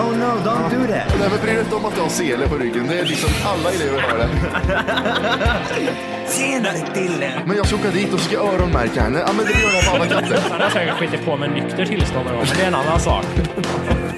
oh no, don't do that. Nej, men bry dig inte om att du har sele på ryggen. Det är liksom alla elever har det. Tjenare Dille! Men jag ska åka dit och ska öronmärka henne. Ja, men det gör jag på alla katter. Han har säkert skitit på med nykter tillstånd någon gång, men det är en annan sak.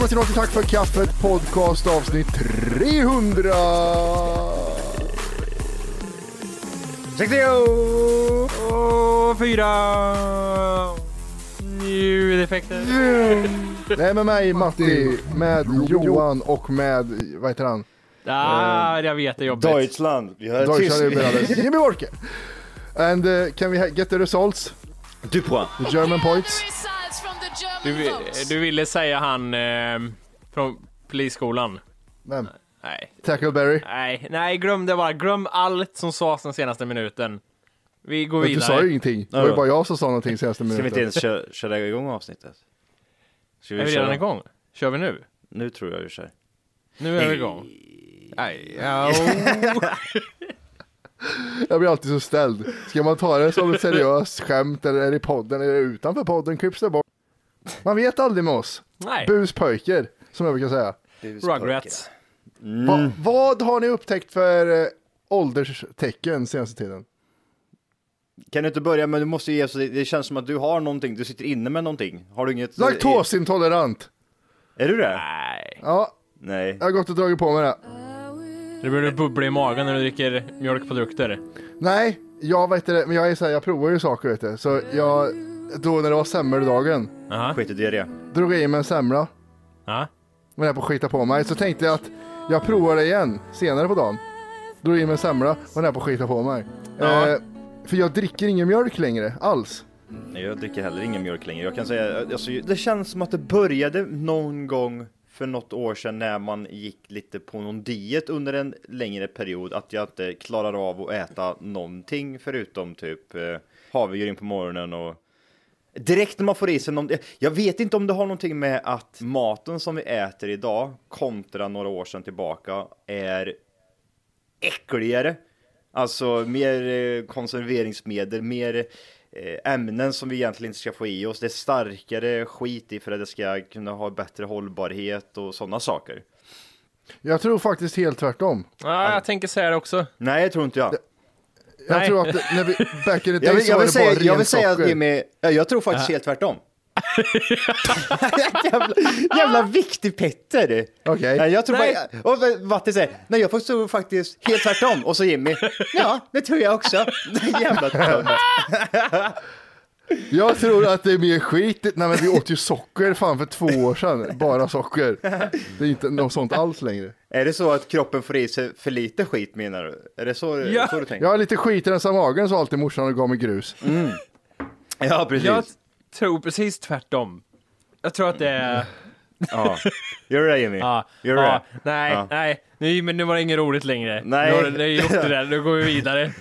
Välkomna till Något Tack för kaffet podcast avsnitt 300. 60 och fyra ljudeffekter. Det är med mig Matti, med Johan och med, vad heter han? Ah, jag vet det är jobbigt. Deutschland. Vi har Deutschland brothers. Jimmy Worke. And uh, can we ha- get the results? Du German points? Du, vi- du ville säga han eh, från polisskolan? Vem? Nej. Tackleberry? Nej, nej, glöm det bara. Glöm allt som sades den senaste minuten. Vi går Du vidare. sa ju ingenting. Det var ju bara jag som sa någonting senaste Ska vi inte minuten. ens köra, köra igång avsnittet? Ska Är vi redan igång? Kör vi nu? Nu tror jag vi kör. Nu är vi igång. Nej, ja, Jag blir alltid så ställd. Ska man ta det som ett seriöst skämt eller är det i podden eller utanför podden? Klipps det bort? Man vet aldrig med oss. nej. Buspojker, som jag brukar säga. Rugrats. Va, vad har ni upptäckt för eh, ålderstecken senaste tiden? Kan du inte börja, men du måste ge, så det, det känns som att du har någonting, du sitter inne med någonting. Har du inget? Laktosintolerant. Är du det? Nej. Ja, Nej. jag har gått och dragit på mig det. Det börjar bubbla i magen när du dricker mjölkprodukter. Nej, jag vet det, men jag är så här, jag provar ju saker vet du. Så jag, då när det var semmeldagen. Skit i diarré. drog jag i mig en semla. Ja. var jag på att skita på mig. Så tänkte jag att jag provar det igen senare på dagen. Drog in mig en semla och jag på att skita på mig. Ja. Eh, för jag dricker ingen mjölk längre alls. Nej, jag dricker heller ingen mjölk längre. Jag kan säga, alltså, det känns som att det började någon gång för något år sedan när man gick lite på någon diet under en längre period att jag inte klarar av att äta någonting förutom typ eh, havregryn på morgonen och direkt när man får i sig någon, jag vet inte om det har någonting med att maten som vi äter idag kontra några år sedan tillbaka är äckligare. Alltså mer eh, konserveringsmedel, mer eh, ämnen som vi egentligen inte ska få i oss. Det är starkare skit i för att det ska kunna ha bättre hållbarhet och sådana saker. Jag tror faktiskt helt tvärtom. Ja, jag tänker säga det också. Nej, jag tror inte jag. Jag Nej. tror att det- när vi, back in the Jag days vill, så jag var vill det säga, bara jag vill säga att. Jimmy, ja, jag tror faktiskt helt tvärtom. jävla, jävla viktig Petter! Okej. Ja, jag tror Nej. bara, och Matti säger, nej jag tror faktiskt helt tvärtom. Och så Jimmy, ja det tror jag också. jävla tönt. Jag tror att det är mer skit. Nej men vi åt ju socker fan för två år sedan. Bara socker. Det är inte något sånt alls längre. Är det så att kroppen får i sig för lite skit menar du? Är det så, Ja. så du tänker? Jag har lite skit i den magen sa alltid morsan och gav mig grus. Ja, precis. Jag tror precis tvärtom. Jag tror att det är... Ja. Gör det Jimmy? Ja, Gör du ja, det? nej, Ja. nej, nu, men nu var det inget roligt längre. Nej. Nu har du det är gjort det där, nu går vi vidare.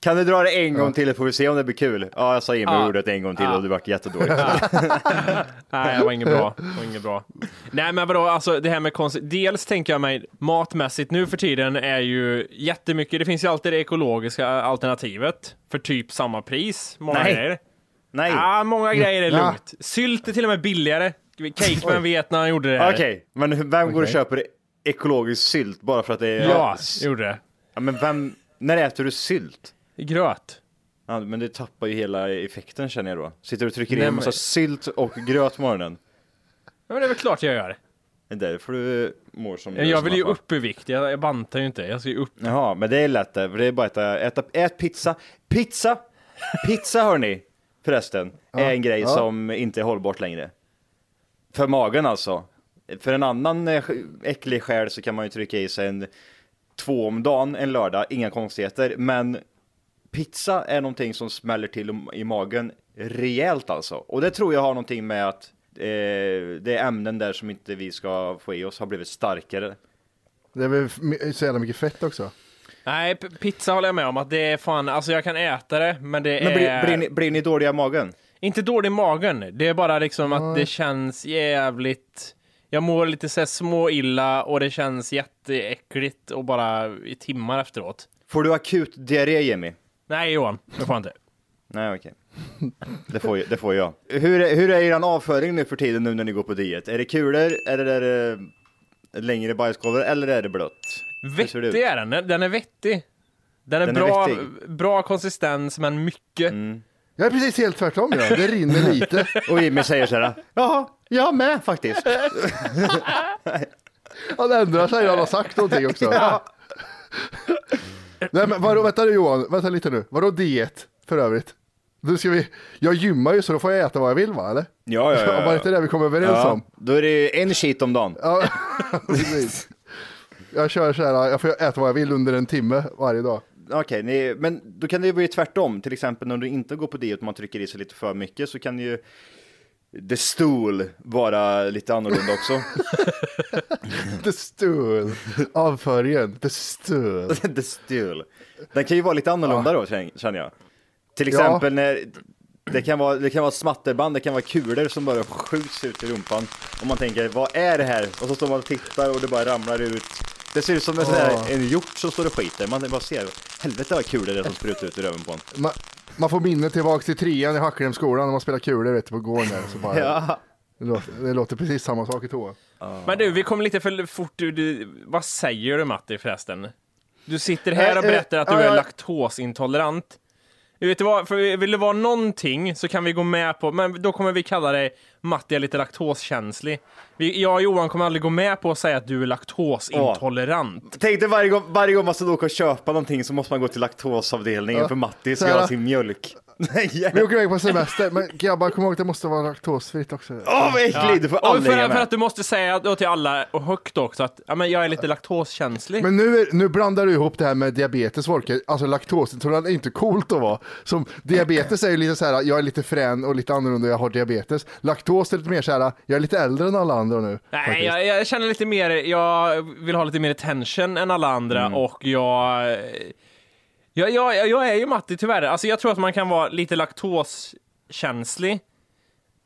Kan du dra det en gång till får vi se om det blir kul? Ja, jag sa Jimmy Ja. ordet en gång till Ja. och det vart jättedåligt. Nej, det var inget bra. Det var inget bra. Nej, men vadå, alltså det här med konst... Dels tänker jag mig matmässigt nu för tiden är ju jättemycket, det finns ju alltid det ekologiska alternativet för typ samma pris. Många Nej. grejer. Nej. Ja, många grejer är Ja. lugnt. Sylt är till och med billigare. Cakeman vet när han gjorde det här. Okej, men hur- vem går och köper ekologisk sylt bara för att det är... Ja, gjorde det. Ja, men vem... När äter du sylt? Gröt. Ja, men det tappar ju hela effekten känner jag då. Sitter du och trycker Nej, in en men- massa sylt och gröt på morgonen. Ja, men det är väl klart jag gör. Det är därför du mår som Jag vill ju fall. upp i vikt, jag, jag bantar ju inte. Jag ska ju upp. Jaha, men det är lätt det. för Det är bara att äta, äta ät pizza. Pizza! Pizza hörni, förresten, är en grej ja. som inte är hållbart längre. För magen alltså. För en annan eh, äcklig själ så kan man ju trycka i sig en två om dagen en lördag, inga konstigheter. Men pizza är någonting som smäller till i magen rejält alltså. Och det tror jag har någonting med att eh, det är ämnen där som inte vi ska få i oss har blivit starkare. Det är väl så jävla mycket fett också. Nej, pizza håller jag med om att det är fan, alltså jag kan äta det, men det Men blir, är... blir, ni, blir ni dåliga i magen? Inte dålig i magen, det är bara liksom att det känns jävligt... Jag mår lite så små illa och det känns jätteäckligt och bara i timmar efteråt. Får du akut diarré Jimmy? Nej Johan, det får jag inte. Nej okej. Det, får, ju- det får jag. Hur är, hur är er avföring nu för tiden nu när ni går på diet? Är det kulor, är det längre bajskolvar eller är det blött? Hur ser det ut? Vettig är den, den är vettig. Den är, Den är bra, vettig. bra konsistens men mycket. Jag är precis helt tvärtom ja. Det rinner lite. Och Jimmy säger så här, jaha, jag med faktiskt. Han ändrar sig han har sagt någonting också. Nej men vadå, vänta nu Johan, vänta lite nu. Vadå diet för övrigt? Nu ska vi, jag gymmar ju så då får jag äta vad jag vill va eller? Ja, ja, ja. Var det inte det vi kom överens ja, om? då är det en shit om dagen. Ja, precis. Jag kör så här, jag får äta vad jag vill under en timme varje dag. Okej, ni- men då kan det ju bli tvärtom. Till exempel när du inte går på diet och man trycker i sig lite för mycket så kan ju the stool vara lite annorlunda också. The stool. Avföringen. The stool. The stool. Den kan ju vara lite annorlunda då känn- känner jag. Till Ja. exempel när det kan, vara, det kan vara smatterband, det kan vara kulor som bara skjuts ut i rumpan. Och man tänker, vad är det här? Och så står man och tittar och det bara ramlar ut. Det ser ut som en, Ja. en hjort som står och skiter. Man bara ser, helvete vad kulor det är som sprutar ut ur röven på en. Man, man får minne tillbaka till trean i Hackremskolan när man spelar kulor vet du, på gården där. Så bara, Ja. det, låter, det låter precis samma sak i toa. Men du, vi kom lite för fort. Du, du, vad säger du Matti förresten? Du sitter här och Eh, berättar att du är laktosintolerant. Du vet du vad, för vill det vara någonting så kan vi gå med på, men då kommer vi kalla dig Matti är lite laktoskänslig. Vi, jag och Johan kommer aldrig gå med på att säga att du är laktosintolerant. Tänk dig varje gång, varje gång man ska åka och köpa någonting så måste man gå till laktosavdelningen Ja. för Matti ska ha sin mjölk. Nej, Vi åker iväg på semester, men grabbar kom ihåg att det måste vara laktosfritt också. Åh vad äckligt, det får Och alla för, för att du måste säga då till alla och högt också att ja, men jag är lite laktoskänslig. Men nu, är, nu blandar du ihop det här med diabetes, Volker. Alltså laktosintolerant är inte coolt att vara. Som diabetes är ju lite så här, jag är lite frän och lite annorlunda, jag har diabetes. Laktos laktos är lite mer såhär, jag är lite äldre än alla andra nu. Nej, jag, jag känner lite mer, jag vill ha lite mer attention än alla andra och jag... Jag, jag, jag är ju Matti tyvärr. Alltså jag tror att man kan vara lite laktoskänslig.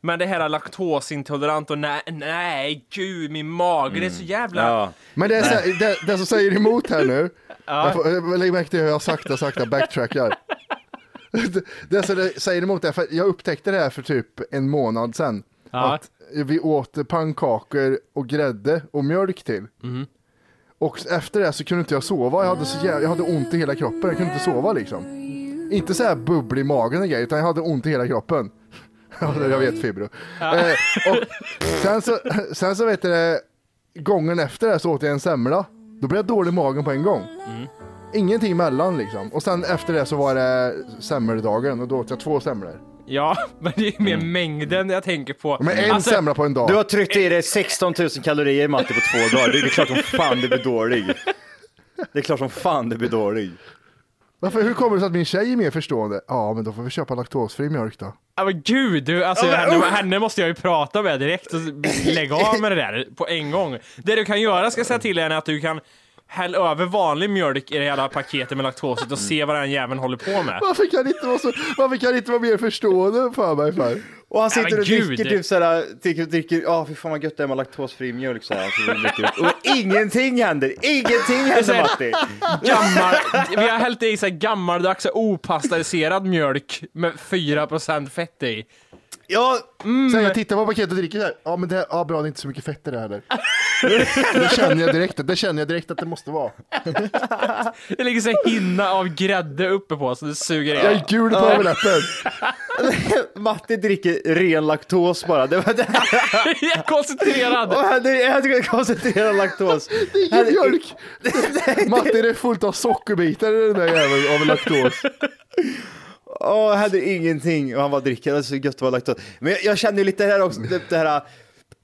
Men det här laktosintolerant och nej, nej, gud, min mage, det är så jävla... Ja. Men det, är så här, det, det som säger emot här nu, jag lägg märke till hur jag sakta, sakta backtrackar. Det, det som säger emot är, för jag upptäckte det här för typ en månad sedan. Ja. Att vi åt pannkakor och grädde och mjölk till. Och efter det så kunde inte jag sova, jag hade, så jävla, jag hade ont i hela kroppen, jag kunde inte sova liksom. Inte så här bubblig i magen och grejer, utan jag hade ont i hela kroppen. Ja, jag vet fibro. Eh, och sen så, sen så vet du det, gången efter det så åt jag en semla. Då blev jag dålig i magen på en gång. Ingenting emellan liksom. Och sen efter det så var det semmeldagen och då åt jag två semlor. Ja, men det är mer mängden jag tänker på. Men en Alltså, semla på en dag. Du har tryckt i dig 16 000 kalorier Matti på två dagar. Det är klart som fan du blir dålig. Det är klart som fan du blir dålig. Varför, hur kommer det sig att min tjej är mer förstående? Ja, men då får vi köpa laktosfri mjölk då. Ja men gud, du, alltså, men henne, henne måste jag ju prata med direkt och lägga av med det där på en gång. Det du kan göra, ska jag säga till henne, är att du kan hälla över vanlig mjölk i det hela paketet med laktoset och se vad den jäveln håller på med. Varför kan det inte vara, så, varför kan det inte vara mer förstående för mig för? Och han sitter och gud. dricker typ såhär, dricker, dricker, ja fy fan vad gött det är med laktosfri mjölk såhär. Så upp. och ingenting händer, ingenting händer Matti. Gammal, vi har hällt i så här gammaldags opastöriserad mjölk med 4% fett i. Ja, Sen jag tittar på paketet och dricker här. Ja men det, här, ja, bra det är inte så mycket fett i det här heller. det känner jag direkt, det känner jag direkt att det måste vara. Det ligger så här hinna av grädde uppe på så det suger Jag är in. gul på överläppen. Matti dricker ren laktos bara. Det var det. Jag är koncentrerad. Och hade, jag hade koncentrerad laktos. Det är ingen mjölk. Matti, det är fullt av sockerbitar i den där jäveln av laktos. Åh, jag hade ingenting och han det är så gött att vara laktos. Men jag, jag känner ju lite här också, det, det här,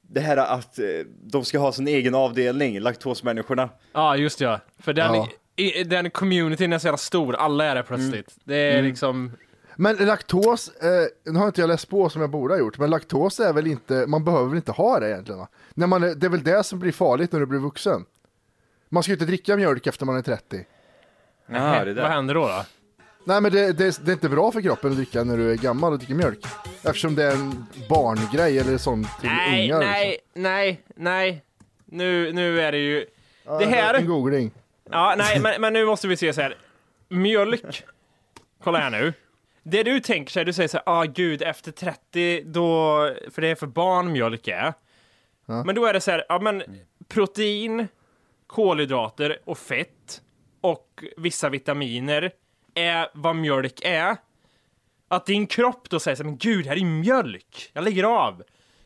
det här att eh, de ska ha sin egen avdelning, laktosmänniskorna. Ja, just ja. För den, Ja. i, den communityn är så jävla stor, alla är det plötsligt. Det är liksom... Men laktos, eh, nu har inte jag läst på som jag borde ha gjort, men laktos är väl inte, man behöver väl inte ha det egentligen va? När man det är väl det som blir farligt när du blir vuxen. Man ska ju inte dricka mjölk efter man är 30. Ja, det Vad händer då? då? Nej men det, det, det är inte bra för kroppen att dricka när du är gammal och dricker mjölk. Eftersom det är en barngrej eller sånt till Nej, ungar. nej, liksom. nej, nej. Nu, nu är det ju... Ja, det En här... googling. Ja, nej, men, men nu måste vi se så här. Mjölk. Kolla här nu. Det du tänker sig, du säger så här, ah gud, efter 30, då, för det är för barn mjölk är. Men då är det så här, ja men protein, kolhydrater och fett och vissa vitaminer är vad mjölk är. Att din kropp då säger så här, men gud, här är mjölk, jag lägger av.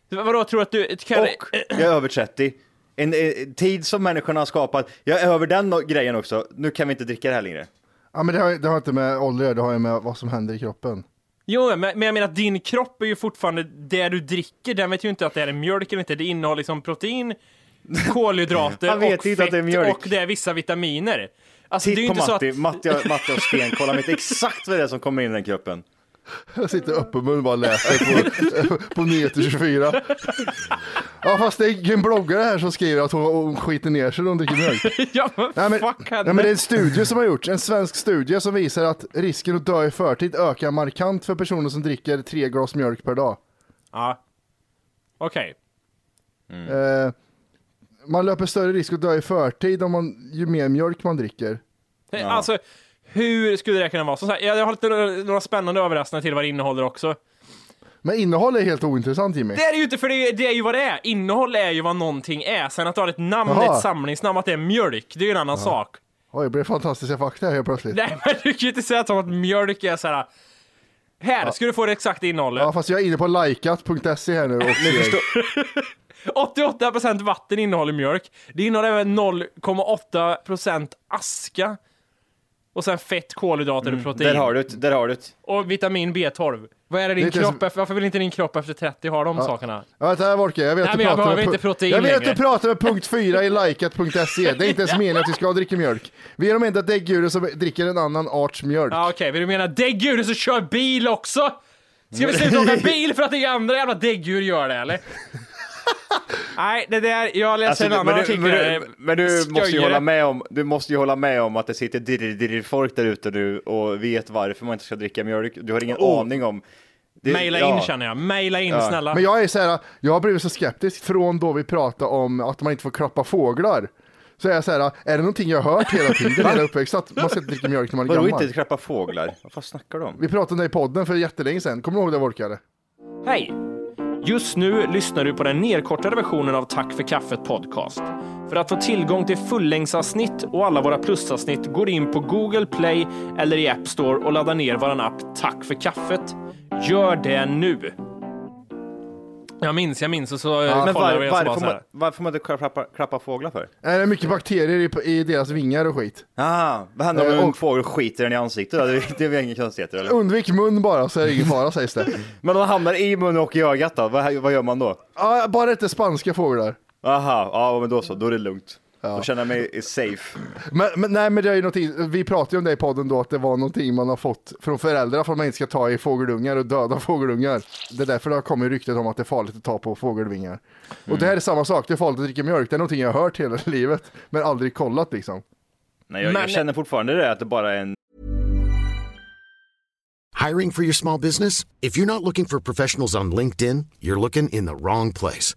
Vadå, tror du att du kan... Och jag är över 30. En, en tid som människorna har skapat. Jag är över den no- grejen också. Nu kan vi inte dricka det här längre. Ja men det har, det har inte med ålder det har ju med vad som händer i kroppen. Jo, men, men jag menar att din kropp är ju fortfarande det du dricker, den vet ju inte att det är mjölk eller inte. Det innehåller liksom protein, kolhydrater och inte att fett det är mjölk. och det är vissa vitaminer. Alltså det är ju Titt på inte så Matti. att... Matti, Matti har stenkoll. Han vet exakt vad det är som kommer in i den kroppen. Jag sitter öppen mun och bara läser på, på Nyheter 24. Ja fast det är en bloggare här som skriver att hon, skiter ner sig när hon dricker mjölk. ja, men Nej, men, fuck henne. nej, men det är en studie som har gjorts, en svensk studie som visar att risken att dö i förtid ökar markant för personer som dricker tre glas mjölk per dag. Ja. Okej. Eh, man löper större risk att dö i förtid om man, ju mer mjölk man dricker. Alltså, hur skulle det kunna vara? Som sagt, jag har lite några spännande överraskningar till vad det innehåller också. Men innehåll är helt ointressant Jimmy. Det är det ju inte, för det är, det är ju vad det är. Innehåll är ju vad någonting är. Sen att du har ett namn, Jaha. ett samlingsnamn, att det är mjölk, det är ju en annan sak. Oj, det blev fantastiska fakta här helt plötsligt. Nej, men du kan ju inte säga som att mjölk är så här. Här ska du få det exakta innehållet. Ja fast jag är inne på likat.se här nu och ser. 88% vatten innehåller mjölk. Det innehåller även 0,8% aska. Och sen fett, kolhydrater och protein. Där har du det. Där har du det. Och vitamin B12. Vad är det din Det är kropp, efter, varför vill inte din kropp efter 30 ha de sakerna? Ja, vänta här Wolke, jag vill Nej, att du jag pratar med inte pu- protein Jag vill att du pratar med punkt 4 i likat.se. Det är inte ens meningen att vi ska dricka mjölk. Vi är de enda däggdjuren som dricker en annan arts mjölk. Ja okej, vill du mena däggdjuren som kör bil också? Ska vi sluta åka bil för att det andra jävla däggdjur gör det eller? Nej, det där, jag läste Alltså, en annan men, du, artikel. men, du, men du måste ju hålla med om, du måste ju hålla med om att det sitter dirr, dirr folk där ute nu och vet varför man inte ska dricka mjölk. Du har ingen Oh. aning om. Det- Maila ja. in känner jag, maila in Ja. snälla. Men jag är så här, jag har blivit så skeptisk från då vi pratade om att man inte får klappa fåglar. Så är jag så här, är det någonting jag har hört hela tiden, hela uppväxten, att man ska inte dricka mjölk när man är Vadå gammal? inte klappa fåglar? Vad snackar du om? Vi pratade om det i podden för jättelänge sedan, kommer du ihåg det Volkare? Hej! Just nu lyssnar du på den nedkortade versionen av Tack för kaffet podcast. För att få tillgång till fullängdsavsnitt och alla våra plusavsnitt går in på Google Play eller i App Store och laddar ner våran app Tack för kaffet. Gör det nu! Jag minns, jag minns och så Men men var, var, jag varför, så man, varför man inte klappa, klappa fåglar för? Är det mycket bakterier i, i deras vingar och skit? Ah, vad händer om Eh, en och- fågel skiter den i ansiktet? då? Det, det är väl inga konstigheter eller? Undvik mun bara så är det ingen fara sägs det. Men om de hamnar i munnen och i ögat då? Vad, vad gör man då? Ja, bara inte spanska fåglar. Aha, ja men då så, då är det lugnt. Då känner jag mig safe. Men, men, nej, men det är ju någonting, vi pratade ju om det i podden då, att det var någonting man har fått från föräldrar för att man inte ska ta i fågelungar och döda fågelungar. Det är därför det har kommit ryktet om att det är farligt att ta på fågelvingar. Och det här är samma sak, det är farligt att dricka mjölk, det är någonting jag har hört hela livet, men aldrig kollat liksom. Nej, jag, Men- jag känner fortfarande det, att det bara är en Hiring for your small business? If you're not looking for professionals on LinkedIn, you're looking in the wrong place.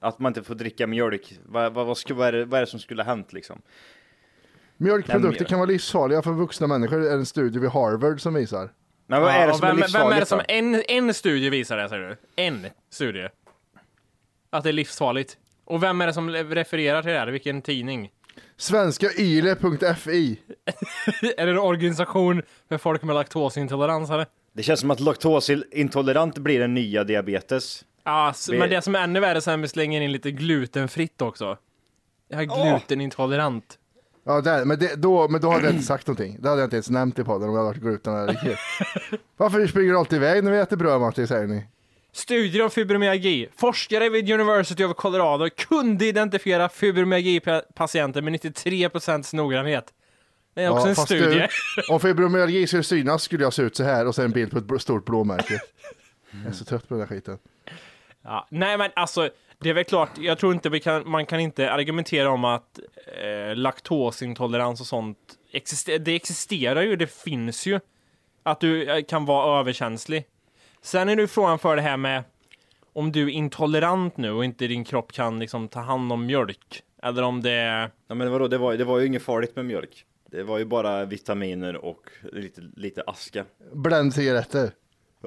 att man inte får dricka mjölk. Vad, vad, vad, vad, är, det, vad är det som skulle ha hänt liksom? Mjölkprodukter kan vara livsfarliga för vuxna människor, är en studie vid Harvard som visar. Men vad är det Ja, som vem, är vem är det livsfarligt som, en, en studie visar det säger du? En studie. Att det är livsfarligt. Och vem är det som refererar till det här? Vilken tidning? Svenska yle.fi. är det en organisation för folk med laktosintolerans eller? Det känns som att laktosintolerant blir den nya diabetes. Ja, men det som är ännu värre sen vi slänger in lite glutenfritt också. Jag är glutenintolerant. Ja, där, men, det, då, men då hade jag inte sagt någonting. Det hade jag inte ens nämnt i podden om jag hade varit glutenallergiker. Varför springer du alltid iväg när vi äter bröd Matti, säger ni? Studier om fibromyalgi. Forskare vid University of Colorado kunde identifiera fibromyalgi-patienter med 93% noggrannhet. Det är också en fast studie. Du, om fibromyalgi skulle synas skulle jag se ut så här och så en bild på ett bl- stort blåmärke. Jag är så trött på den här skiten. Ja, nej men alltså, det är väl klart, jag tror inte vi kan, man kan inte argumentera om att eh, laktosintolerans och sånt, exister, det existerar ju, det finns ju. Att du eh, kan vara överkänslig. Sen är det frågan för det här med om du är intolerant nu och inte din kropp kan liksom ta hand om mjölk. Eller om det är... Ja, men vadå, det var, det var ju inget farligt med mjölk. Det var ju bara vitaminer och lite, lite aska. Bländcigaretter.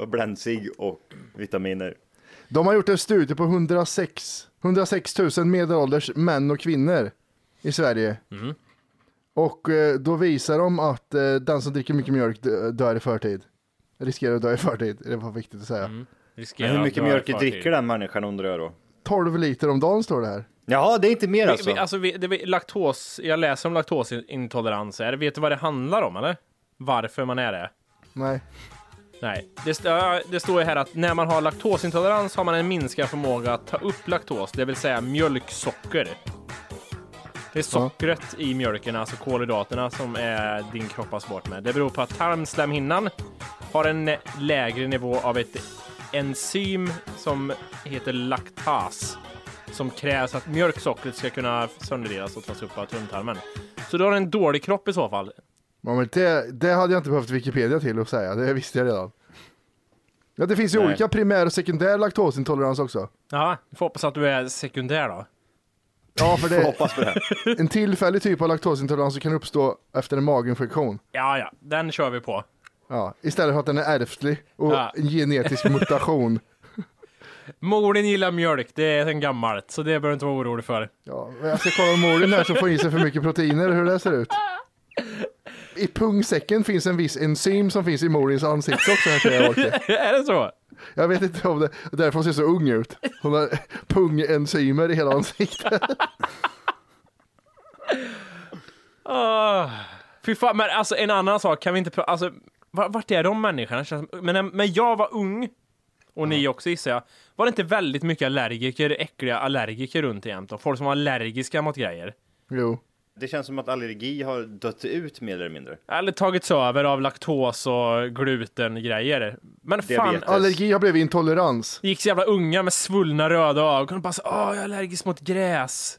Blänsig och vitaminer. De har gjort en studie på 106, 106 000 medelålders män och kvinnor i Sverige. Och eh, då visar de att eh, den som dricker mycket mjölk dö- dör i förtid. Riskerar att dö i förtid, det var viktigt att säga. Men riskerar hur mycket mjölk dricker den människan undrar jag då? 12 liter om dagen står det här. Ja, det är inte mer Vi, alltså. vi, alltså vi, det, vi, laktos, jag läser om laktosintolerans här. Vet du vad det handlar om eller? Varför man är det? Nej. Nej, det, ja, det står ju här att när man har laktosintolerans har man en minskad förmåga att ta upp laktos, det vill säga mjölksocker. Det är sockret i mjölken, alltså kolhydraterna, som är din kropp har svårt med. Det beror på att tarmslemhinnan har en lägre nivå av ett enzym som heter laktas som krävs att mjölksockret ska kunna sönderdelas och tas upp av tunntarmen. Så du har en dålig kropp i så fall. Ja, men det, det hade jag inte behövt Wikipedia till att säga, det visste jag redan. Ja, det finns ju Nej. olika primär och sekundär laktosintolerans också. Ja, vi får hoppas att du är sekundär då. Ja, för det hoppas på det. en tillfällig typ av laktosintolerans som kan uppstå efter en maginfektion. Ja, ja, den kör vi på. Ja, istället för att den är ärftlig och Ja. en genetisk mutation. Mor din gillar mjölk, det är sen gammalt, så det behöver du inte vara orolig för. Ja, jag ska kolla om Morin här som får i sig för mycket proteiner, hur det ser ut. I pungsäcken finns en viss enzym som finns i Morins ansikte också, här Orke. är det så? Jag vet inte om det, därför hon ser så ung ut. Hon har pungenzymer i hela ansiktet. Oh, fy fan, men alltså en annan sak, kan vi inte prata, alltså var- vart är de människorna? Men när, jag var ung, och ni också gissar jag, var det inte väldigt mycket allergiker, äckliga allergiker runt jämt? Folk som var allergiska mot grejer? Jo. Det känns som att allergi har dött ut mer eller mindre. Eller tagits över av laktos och glutengrejer. Men fan, Diabetes. Allergi har blivit intolerans. gick så jävla unga med svullna röda ögon och bara så, åh jag är allergisk mot gräs.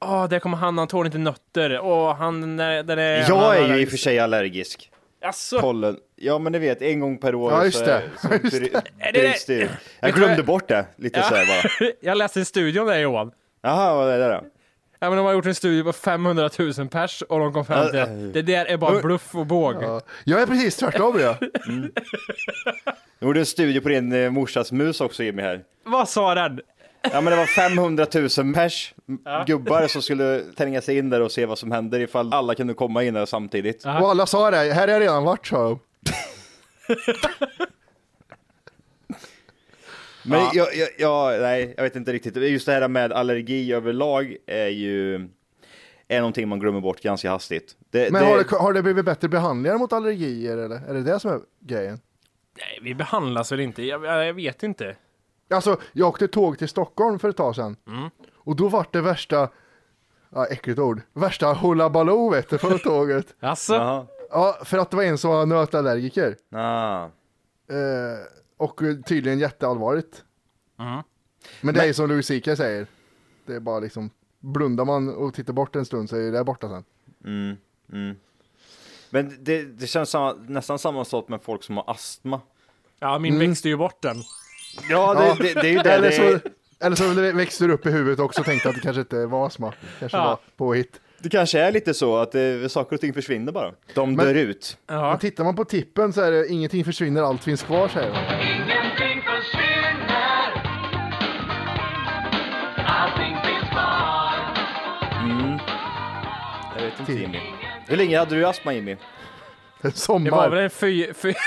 Åh, där kommer han, han tål inte nötter. Åh, han, eh, den är... han Jag är ju i och allergisk. för sig allergisk. Asså? Pollen. Ja men ni vet, en gång per år Ja, just så, det. så Just bry- Är det bryts det? det ut. Vet Jag glömde bort det lite så här bara. jag läste en studie om det Johan. Jaha, vad är det då? Ja, men de har gjort en studie på 500 000 pers och de kom fram till att det där är bara bluff och båg. Ja. Jag är precis tvärtom jag. Jag gjorde en studie på din eh, morsas mus också Jimmy här. Vad sa den? Ja men det var 500 000 pers gubbar som skulle tränga sig in där och se vad som händer ifall alla kunde komma in där samtidigt. Ja. Och alla sa det, här har jag redan varit sa de. Men jag, jag, jag, nej, jag vet inte riktigt. Just det här med allergi överlag är ju är någonting man glömmer bort ganska hastigt. Det, Men det, har det, har det blivit bättre behandlingar mot allergier eller? Är det det som är grejen? Nej, vi behandlas väl inte? Jag, jag vet inte. Alltså, jag åkte tåg till Stockholm för ett tag sedan. Och då var det värsta, ja äckligt ord, värsta hullabaloo vet du på tåget. Alltså? Ja, för att det var en som var nötallergiker. Ah. Eh, och tydligen jätteallvarligt. Mm. Men det är som Louis CK säger. Det är bara liksom, blundar man och tittar bort en stund så är det borta sen. Mm, mm. Men det, det känns samma, nästan samma sak med folk som har astma. Ja, min växte ju bort den. Ja, det, Ja. det, det är ju det. Eller så, eller så växte du upp i huvudet också och tänkte att det kanske inte var astma. Kanske Ja. var påhitt. Det kanske är lite så att det, saker och ting försvinner bara. De Men- dör ut. Ja. Men tittar man på tippen så är det ingenting försvinner, allt finns kvar säger de. Ingenting försvinner. Allting finns kvar. Jag vet inte Jimmy. Hur länge hade du astma Jimmy? En Det var väl sommar. en fy... fy...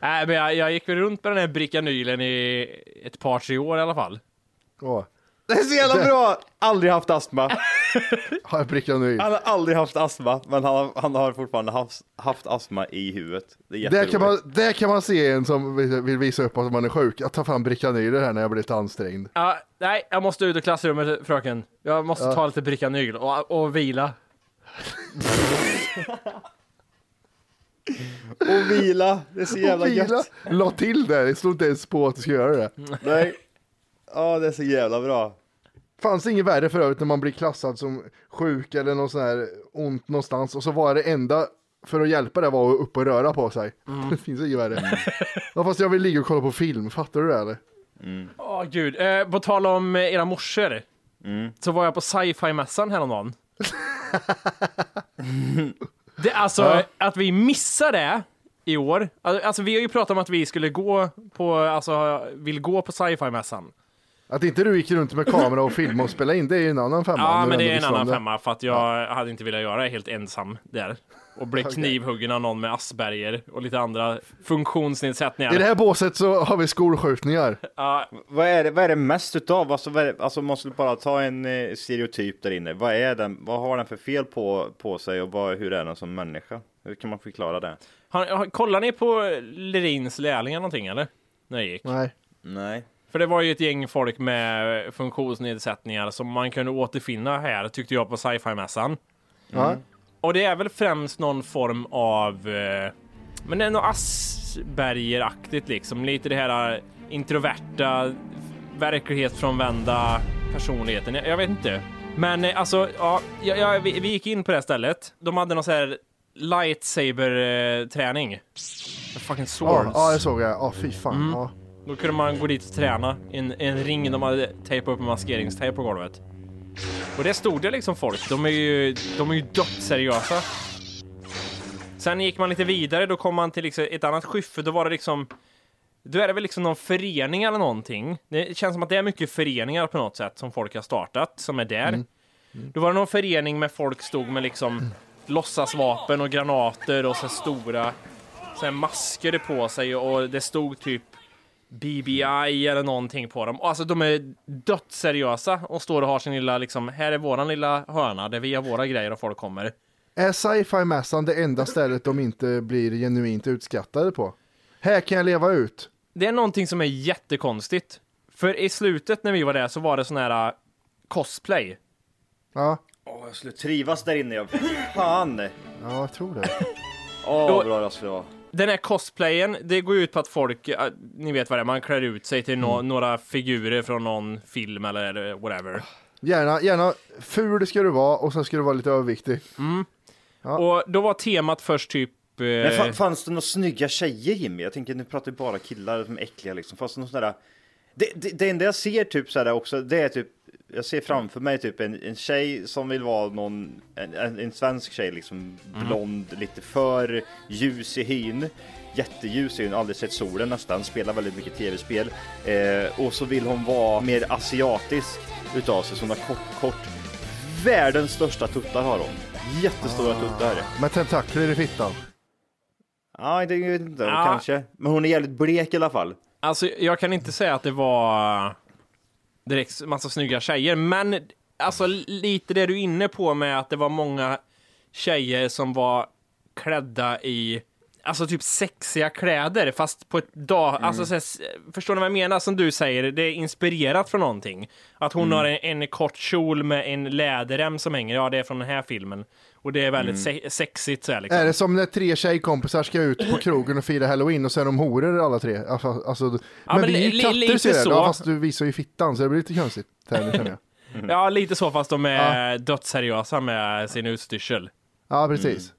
Nej, men jag, jag gick väl runt med den här Bricanylen i ett par, tre år i alla fall. Åh, Det är så jävla bra! Aldrig haft astma. har jag prickat nu. Han har aldrig haft astma, men han har, han har fortfarande haft, haft astma i huvudet. Det är jätteroligt. kan, man, där kan man se en som vill visa upp att man är sjuk. Jag tar fram Bricanyler här när jag blir lite ansträngd. Ja, nej, jag måste ut ur klassrummet fröken. Jag måste ta lite Bricanyl och, och vila. Och vila, det är så jävla Och vila. gött. La till där, det stod inte ens på att du ska göra det. Nej. Ja, det är så jävla bra. Fanns inget värre för övrigt när man blir klassad som sjuk eller någon sån här ont någonstans och så var det enda för att hjälpa det var att upp och röra på sig. Det finns inget värre. Ja, fast jag vill ligga och kolla på film, fattar du det eller? Åh gud, eh, på tal om eh, era morsor. Så var jag på sci-fi-mässan häromdagen. det, alltså, Ja. att vi missar det i år. Alltså, alltså, vi har ju pratat om att vi skulle gå på, alltså, vill gå på sci-fi-mässan. Att inte du gick runt med kamera och filma och spela in, det är ju en annan femma. Ja, men det är en visste annan femma för att jag hade inte velat göra det helt ensam där. Och bli Okej. knivhuggen av någon med Asperger och lite andra funktionsnedsättningar. I det här båset så har vi skolskjutningar. Ja, Vad är det, vad är det mest utav? Alltså, vad är det, alltså man skulle bara ta en eh, stereotyp där inne. Vad är den? Vad har den för fel på, på sig och vad, hur är den som människa? Hur kan man förklara det? har, har, kollar ni på Lerins lärlingar någonting eller? När jag gick? Nej. Nej. För det var ju ett gäng folk med funktionsnedsättningar som man kunde återfinna här, tyckte jag, på sci-fi-mässan. Ja. Och det är väl främst någon form av... Eh, men det är något Asperger-aktigt liksom. Lite det här introverta, verklighetsfrånvända personligheten. Jag, jag vet inte. Men eh, alltså, ja, jag, jag, vi, vi gick in på det här stället. De hade någon så här lightsaber-träning. Fucking Ja, swords. ja, det såg jag. Ja, fy fan. Mm. Ja. Då kunde man gå dit och träna i en, en ring de hade tejpat upp med maskeringstejp på golvet. Och det stod det liksom folk. De är ju, de är ju dödsseriösa. Sen gick man lite vidare, då kom man till liksom ett annat skyffe. Då var det liksom... Då är det väl liksom någon förening eller någonting. Det känns som att det är mycket föreningar på något sätt som folk har startat, som är där. Då var det någon förening med folk stod med liksom låtsasvapen och granater och så stora så masker på sig och det stod typ BBI eller någonting på dem. Alltså de är dödsseriösa och står och har sin lilla liksom, här är våran lilla hörna där vi har våra grejer och folk kommer. Är sci-fi-mässan det enda stället de inte blir genuint utskattade på? Här kan jag leva ut. Det är någonting som är jättekonstigt. För i slutet när vi var där så var det sån här uh, cosplay. Ja, Åh, jag skulle trivas där inne. Jag... Fan! ja jag tror det. Åh, vad bra jag skulle vara. Den här cosplayen, det går ut på att folk, ni vet vad det är, man klär ut sig till nå- några figurer från någon film eller whatever. Gärna, gärna ful ska du vara och sen ska du vara lite överviktig. Ja. Och då var temat först typ... eh, Men fa- fanns det några snygga tjejer Jimmy? Jag tänker nu pratar vi bara killar som är äckliga liksom. Fanns det någon sån där... Det, det, det enda jag ser typ så här också, det är typ jag ser framför mig typ en, en tjej som vill vara någon, en, en, en svensk tjej liksom, blond, lite för ljus i hyn. Jätteljus i hyn, aldrig sett solen nästan, spelar väldigt mycket tv-spel. Eh, och så vill hon vara mer asiatisk utav sig, som har kort, kort. Världens största tuttar har hon. Jättestora tuttar. Med tentakler i fittan. Ja, det vet inte, Ja. kanske. Men hon är jävligt blek i alla fall. Alltså, jag kan inte säga att det var direkt massa snygga tjejer, men alltså lite det du är inne på med att det var många tjejer som var klädda i Alltså typ sexiga kläder fast på ett dag, alltså så här, förstår ni vad jag menar? Som du säger, det är inspirerat från någonting. Att hon har en, en kort kjol med en läderrem som hänger, ja det är från den här filmen. Och det är väldigt se- sexigt så här, liksom. Är det som när tre tjejkompisar ska ut på krogen och fira halloween och så är de horor alla tre? Alltså, alltså, men, men vi är ju katter ser jag. så. Ja, fast du visar ju fittan så det blir lite konstigt. Här, jag. Ja, lite så fast de är dödsseriösa med sin utstyrsel. Ja, precis.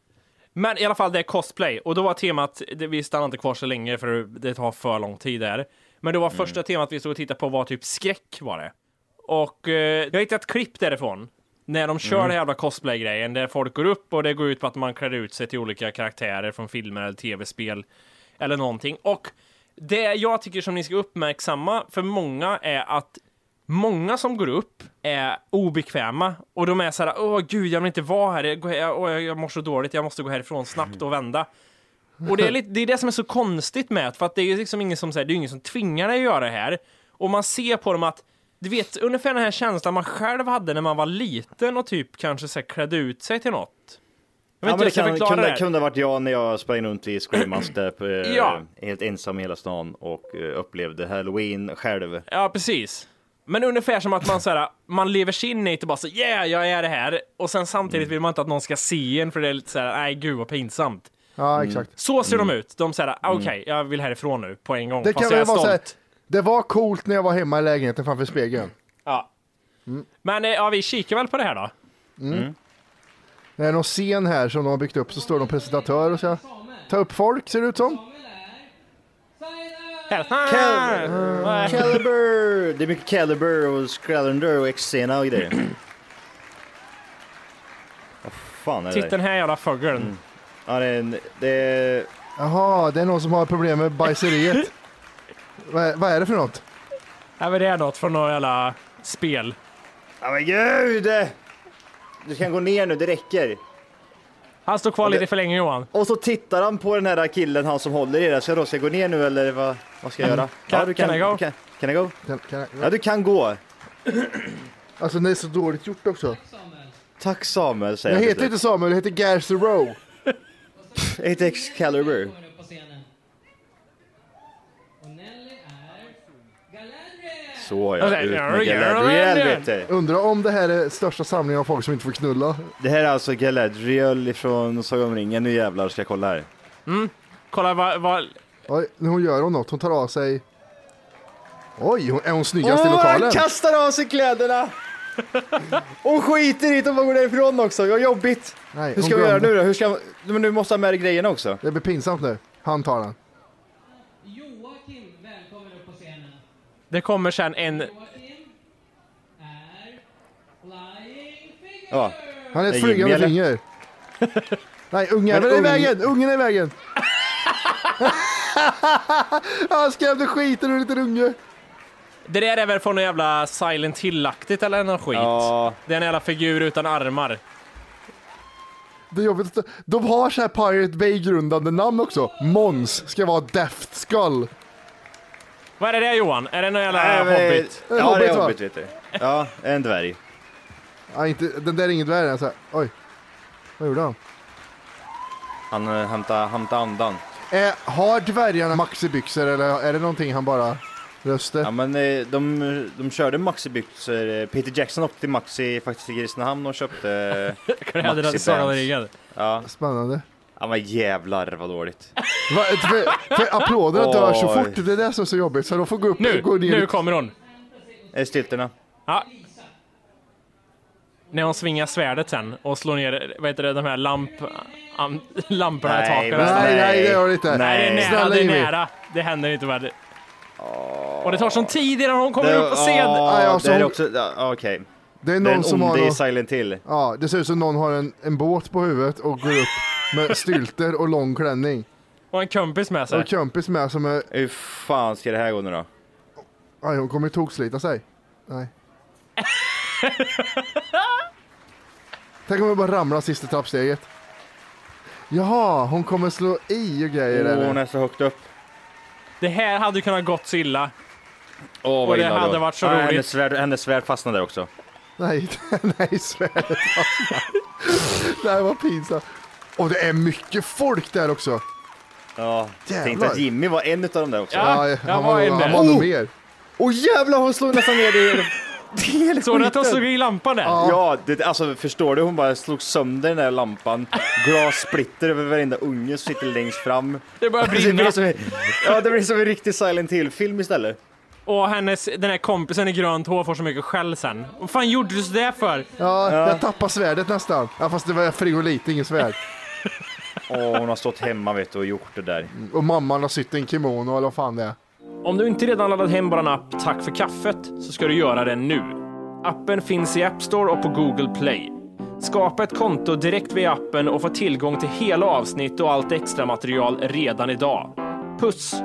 Men i alla fall, det är cosplay. Och då var temat, det, vi stannade inte kvar så länge för det tar för lång tid där. Men då var första temat vi stod och tittade på var typ skräck var det. Och eh, jag hittade ett klipp därifrån. När de kör den jävla cosplay-grejen, där folk går upp och det går ut på att man klär ut sig till olika karaktärer från filmer eller tv-spel. Eller någonting. Och det jag tycker som ni ska uppmärksamma för många är att Många som går upp är obekväma och de är så här, åh gud, jag vill inte vara här, jag, jag, jag mår så dåligt, jag måste gå härifrån snabbt och vända. Och det är, lite, det är det som är så konstigt med för att det är liksom ingen som säger, det är ingen som tvingar dig att göra det här. Och man ser på dem att, du vet, ungefär den här känslan man själv hade när man var liten och typ kanske så här, klädde ut sig till något. Jag vet Ja, inte men det kan, kunde, det kunde ha varit jag när jag sprang runt i Screamaster på, eh, Ja. helt ensam i hela stan och eh, upplevde halloween själv. Ja, precis. Men ungefär som att man så här, man lever sig in i det och bara så yeah, jag är det här. Och sen samtidigt vill man inte att någon ska se en för det är lite så här, nej gud vad pinsamt. Ja, exakt. Så ser de ut. De säger okej, jag vill härifrån nu på en gång. Det fast kan jag är vara så här, stolt. Det var coolt när jag var hemma i lägenheten framför spegeln. Ja. Men eh, ja, vi kikar väl på det här då. Det är någon scen här som de har byggt upp så står en presentatör och ska ta upp folk ser det ut som. Cal- Caliber! Det är mycket Caliber och Scrallander och Xena och grejer. Vad fan är det Titta den här jävla fågeln. Ja, det är, en, det är... Jaha, det är någon som har problem med bajseriet. vad, är, vad är det för något? Ja, men det är något från något jävla spel. Ja men gud! Du kan gå ner nu, det räcker. Han står kvar Ja, det- lite för länge Johan. Och så tittar han på den här killen, han som håller i det. Så jag då ska jag gå ner nu eller vad, vad ska jag göra? Kan- can I go? du Kan, I go? Kan, kan jag, Ja, du kan gå. Alltså det är så dåligt gjort också. Tack Samuel, säger Jag till heter inte Samuel, jag heter Gareth Rowe. Jag heter Excalibur. Så ja, sen- ut med Galadriel vet du. Undrar om det här är största samlingen av folk som inte får knulla. Det här är alltså Galadriel från Sagan om ringen. Nu jävlar ska jag kolla här. Kolla vad... vad Oj, nu hon gör hon något, hon tar av sig... Oj, hon, är hon snyggast i Åh, lokalen? han kastar av sig kläderna! Hon skiter i det och bara går därifrån också, vad jobbigt. Nej, Hur hon ska vi göra glömde. nu då? Hur ska, men nu måste jag ha med dig grejerna också. Det blir pinsamt nu. Han tar den. Joakim, välkommen upp på scenen. Det kommer sen en... Ja. Han är ett Jimmy, flygande eller? finger. Nej, ungjäveln är i vägen! Ungen är i vägen! Han skrämde skiten ur en liten unge. Det där är väl från någon jävla Silent Hill-aktigt eller någon skit? Ja. Det är en jävla figur utan armar. Det är jobbigt. De har så här Pirate Bay-grundande namn också. Måns ska vara Deft Skull. Vad är det där Johan? Är det någon jävla Nej, men- hobbit? En Ja, det hobbit, är va? hobbit vet du. Ja, en dvärg. Ja, inte, den där är ingen dvärg. Alltså. Oj. Vad gjorde han? Han uh, hämtar, hämtar andan. Eh, har dvärgarna maxibyxor eller är det någonting han bara röster? Ja men eh, de, de körde Maxi-byxor. Eh, Peter Jackson åkte till Maxi faktiskt i Kristinehamn och köpte Kläder Maxi Sagan Bands. Rigad. Ja, Spännande. Ja men jävlar vad dåligt. Va, för, för applåderna dör så fort. Det är det som är så jobbigt. Så de får gå upp Nu, och gå ner. nu kommer hon. Eh, Stilterna. Ja. När hon svingar svärdet sen och slår ner vad heter det, de här lamp, am, lamporna i Nej, taket. men- nästan. Nej, nej, det gör det inte. Nej, det är nära, Snälla det är nära. Det händer inte väl. Och det tar sån tid innan hon kommer Det- upp på scen. Ja, Ja, alltså, det är hon- också, ja, okej. Det är Det är någon en som har... i någon- Silent Hill. Ja, det ser ut som någon har en, en båt på huvudet och går upp med stylter och lång klänning. Och en kompis med Och sig. en kompis med som är... Hur fan ska det här gå nu då? Aj, hon kommer ju tokslita sig. Nej. Tänk om jag bara ramlar sista trappsteget. Jaha, hon kommer slå i och grejer Åh, eller? hon är så högt upp. Det här hade ju kunnat gått så illa. Åh, Och vad det illa hade då. varit så Ja, roligt. Hennes svärd, hennes svärd fastnade där också. Nej, nej svärdet fastnar. Det här var pinsamt. Och det är mycket folk där också. Ja, Jävlar. tänkte att Jimmy var en utav dem där också. Ja. Ja, han var var, inne. han var nog Oh! mer. Åh jävlar, hon slog nästan ner det. det är Såg du att hon slog i lampan där? Ja, det, alltså förstår du? Hon bara slog sönder den där lampan. Glas splitter över varenda unge som sitter längst fram. Det börjar Det brinna. blir som, ja, det blir som en riktig Silent Hill-film istället. Och hennes, den här kompisen i grönt hår får så mycket skäll sen. Vad fan gjorde du sådär för? Ja, jag tappade svärdet nästan. Ja, fast det var frigolit, inget svärd. Åh, hon har stått hemma vet du och gjort det där. Och mamman har sytt en kimono eller vad fan det är. Om du inte redan laddat hem vår app Tack för kaffet så ska du göra det nu. Appen finns i App Store och på Google Play. Skapa ett konto direkt via appen och få tillgång till hela avsnitt och allt extra material redan idag. Puss!